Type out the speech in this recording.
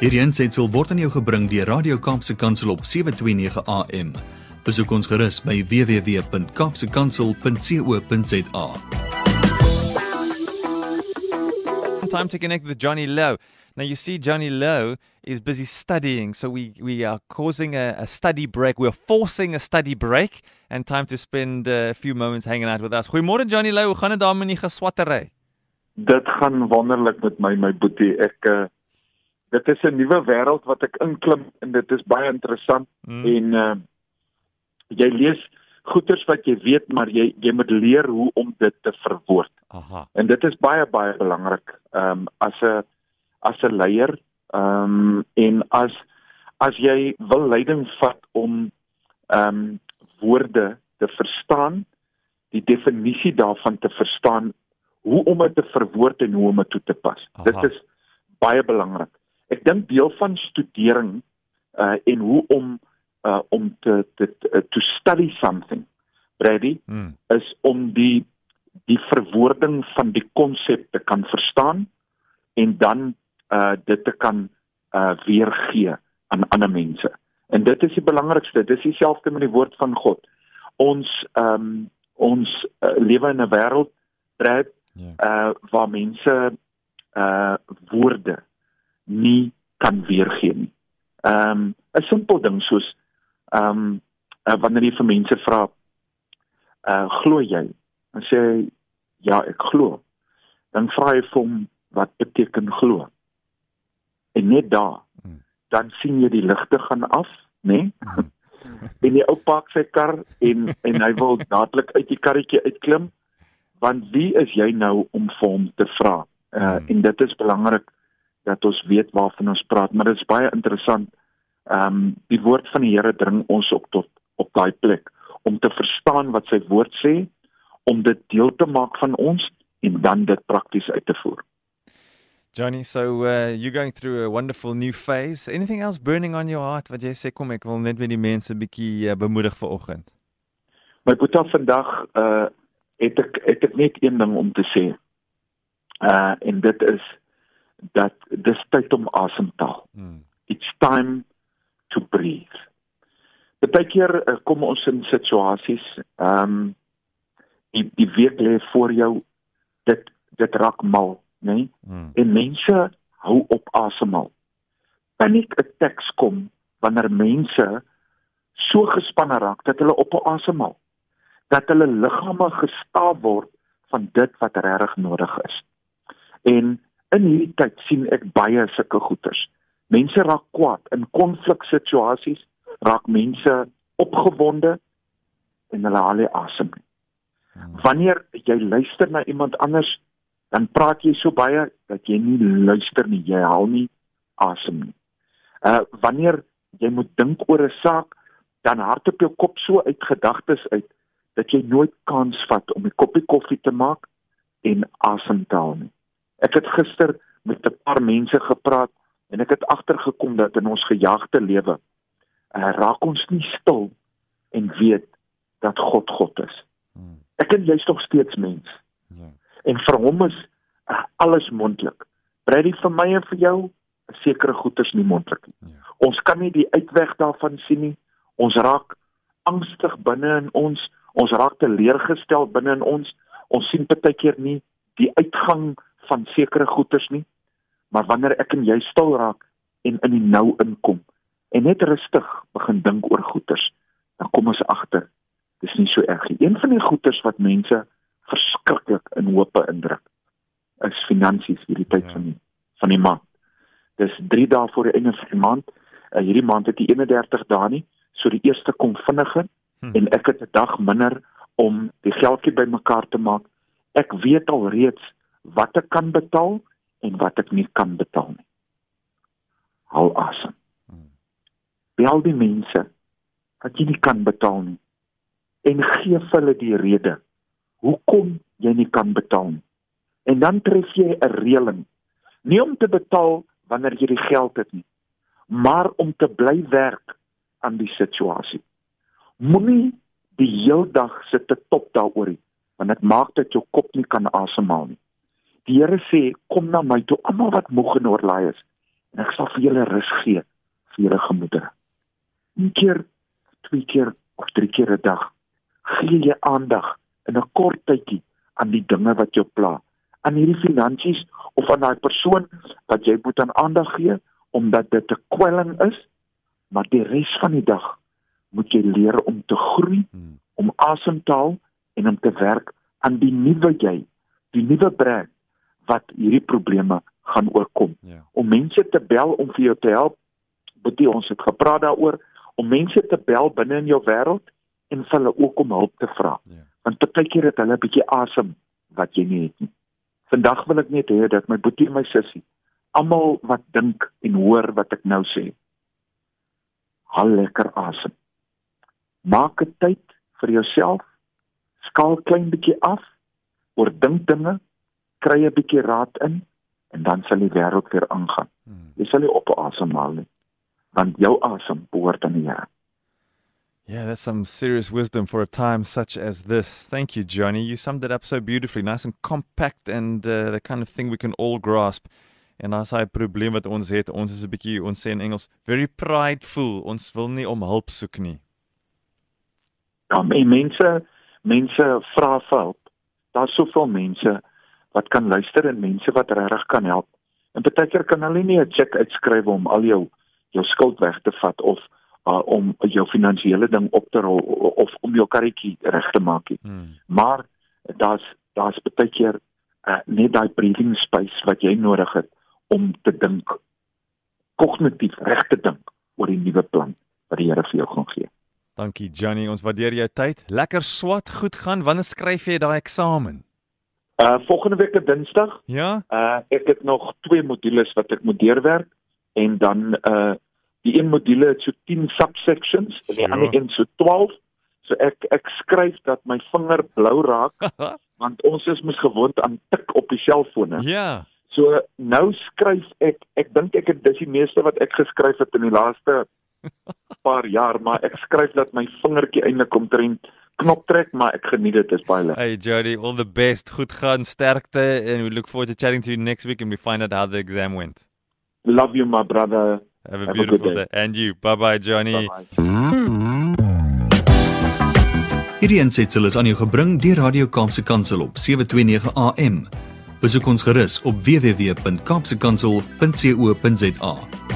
Hierdie aanseit word aan jou gebring deur Radio Kaapse Kansel op 7:29 AM. Besoek ons gerus by www.kapsekansel.co.za. Time to connect with Johnny Lowe. Now you see, Johnny Lowe is busy studying, so we we are causing a, a study break. We're forcing a study break, and time to spend a few moments hanging out with us. Goeiemôre, Johnny Lowe. Hoe gaan dit daar met die geswattery? Dit gaan wonderlik met my, my boetie. Ek uh, dit is 'n nuwe wêreld wat ek inklim en dit is baie interessant mm. en uh, jy lees goeters wat jy weet, maar jy jy moet leer hoe om dit te verwoord. Aha. En dit is baie baie belangrik. Ehm um, as 'n as 'n leier ehm um, en as as jy wil leiding vat om ehm um, woorde te verstaan, die definisie daarvan te verstaan, hoe om dit te verwoord en hoe om dit toe te pas. Aha. Dit is baie belangrik. Ek dink deel van studering uh en hoe om uh om te te to study something ready hmm. is om die die verwoording van die konsep te kan verstaan en dan uh dit te kan uh weergee aan ander mense. En dit is die belangrikste. Dit is dieselfde met die woord van God. Ons ehm um, ons uh, lewe in 'n wêreld waar yeah. uh waar mense uh woorde nie kan weergee nie. Ehm um, 'n simpel ding soos ehm um, uh, wanneer jy vir mense vra uh glo jy? Dan sê hy ja, ek glo. Dan vra jy vir hom wat beteken glo? En net daar hmm. dan sien jy die ligte gaan af, né? Nee? Hmm. en die ou pak sy kar en en hy wil dadelik uit die karretjie uitklim want wie is jy nou om vir hom te vra? Uh hmm. en dit is belangrik dat ons weet waarvan ons praat, maar dit is baie interessant. Ehm um, die woord van die Here dring ons op tot op daai plek om te verstaan wat sy woord sê, om dit deel te maak van ons en dan dit prakties uit te voer. Johnny, so uh, you're going through a wonderful new phase. Anything else burning on your heart wat jy sê kom ek wil net met die mense bietjie uh, bemoedig vir oggend? My boetie vandag uh het ek het ek net een ding om te sê. Uh en dit is dat dis tyd om asem te haal. Hmm. It's time to breathe. Partykeer uh, kom ons in situasies, ehm um, die die week lê voor jou dit dit raak mal, né? Nee? Hmm. En mense hou op asemhaal. Paniek attacks kom wanneer mense so gespanne raak dat hulle op asemhaal. Dat hulle liggame gestaaf word van dit wat regtig nodig is. En in hierdie tyd sien ek baie sulke goeters. Mense raak kwaad in konfliksituasies, raak mense opgewonde en hulle haal nie asem nie. Hmm. Wanneer jy luister na iemand anders, dan praat jy so baie dat jy nie luister nie, jy haal nie asem nie. Uh wanneer jy moet dink oor 'n saak, dan hardop jou kop so uit gedagtes uit dat jy nooit kans vat om 'n koppie koffie te maak en asem te haal nie. Ek het gister met 'n paar mense gepraat en ek het agtergekom dat in ons gejaagde lewe uh, raak ons nie stil en weet dat God God is. Hmm. Ek en jy is nog steeds mens. Ja. En vir hom is uh, alles moontlik. Brady vir my en vir jou, sekere goeders nie moontlik nie. Ja. Ons kan nie die uitweg daarvan sien nie. Ons raak angstig binne in ons. Ons raak teleurgestel binne in ons. Ons sien baie keer nie die uitgang van sekere goeders nie. Maar wanneer ek en jy stil raak en in die nou inkom en net rustig begin dink oor goeders, dan kom ons agter dis nie so erg nie. Een van die goeders wat mense verskriklik in hope indruk is finansies hierdie tyd ja. van die van die maand. Dis 3 dae voor die einde van die maand. Uh, hierdie maand het die 31 dae nie, so die eerste kom vinniger hm. en ek het 'n dag minder om die geldjie bymekaar te maak. Ek weet al reeds wat ek kan betaal en wat ek nie kan betaal nie. Hou asem. Bel die mense wat jy nie kan betaal nie en gee vir hulle die rede hoekom jy nie kan betaal nie. En dan tref jy 'n reëling. Nie om te betaal wanneer jy die geld het nie, maar om te bly werk aan die situasie. Moenie die hele dag sit te top daaroor nie, want dit maak dat jou kop nie kan asemhaal nie. Die Here sê, kom na my toe almal wat moeg en oorlaai is en ek sal vir julle rus gee vir julle gemoedere. Een keer, twee keer of drie keer 'n dag gee jy aandag in 'n kort tydjie aan die dinge wat jou pla, aan hierdie finansies of aan daai persoon wat jy moet aan aandag gee omdat dit 'n kwelling is, maar die res van die dag moet jy leer om te groei, hmm. om asem te haal en om te werk aan die nuwe jy, die nuwe brein wat hierdie probleme gaan oorkom. Ja. Om mense te bel om vir jou te help, betjy ons het gepraat daaroor om mense te bel binne in jou wêreld en vir hulle ook om hulp te vra. Ja. Want baie keer het hulle 'n bietjie asem wat jy nie het nie. Vandag wil ek net hê dat my boetie en my sussie almal wat dink en hoor wat ek nou sê. Haal lekker asem. Maak 'n tyd vir jouself. Skaal klein bietjie af. Oordink dinge. Kry 'n bietjie raad in en dan sal die wêreld weer aangaan. Hmm. Jy sal nie op asemhaal nie. Want jou asem behoort aan die Here. Yeah, that's some serious wisdom for a time such as this. Thank you, Johnny. You summed it up so beautifully, nice and compact, and uh, the kind of thing we can all grasp. En as hy probleem wat ons het, ons is 'n bietjie ons sê in Engels, very prideful. Ons wil nie om hulp soek nie. Ja, mense mense vra vir hulp. Daar's soveel mense wat kan luister en mense wat regtig kan help. En baie keer kan hulle nie 'n cheque uitskryf om al jou jou skuld weg te vat of uh, om jou finansiële ding op te rol of om jou karretjie reg te maak nie. Hmm. Maar daar's daar's baie keer uh, net daai breathing space wat jy nodig het om te dink kognitief reg te dink oor die nuwe plan wat die Here vir jou gaan gee. Dankie Johnny, ons waardeer jou tyd. Lekker swat goed gaan. Wanneer skryf jy daai eksamen? Uh volgende week op Dinsdag. Ja. Uh ek het nog twee modules wat ek moet deurwerk en dan uh die een module het so 10 subsections en die ja. ander een so 12. So ek ek skryf dat my vinger blou raak want ons is mos gewoond aan tik op die selfone. Ja. So nou skryf ek, ek dink ek het dis die meeste wat ek geskryf het in die laaste paar jaar, maar ek skryf dat my vingertjie eintlik omtrent knop trek, maar ek geniet dit is baie lekker. Hey Jody, all the best. Goed gaan, sterkte and we look forward to chatting to you next week and we find out how the exam went. Love you my brother. Have a Have beautiful a day. day. And you. Bye-bye Johnny. Bye -bye. Hierdie aansetsel is aan jou gebring deur Radio Kaapse Kansel op 729 AM. Besoek ons gerus op www.kaapsekansel.co.za.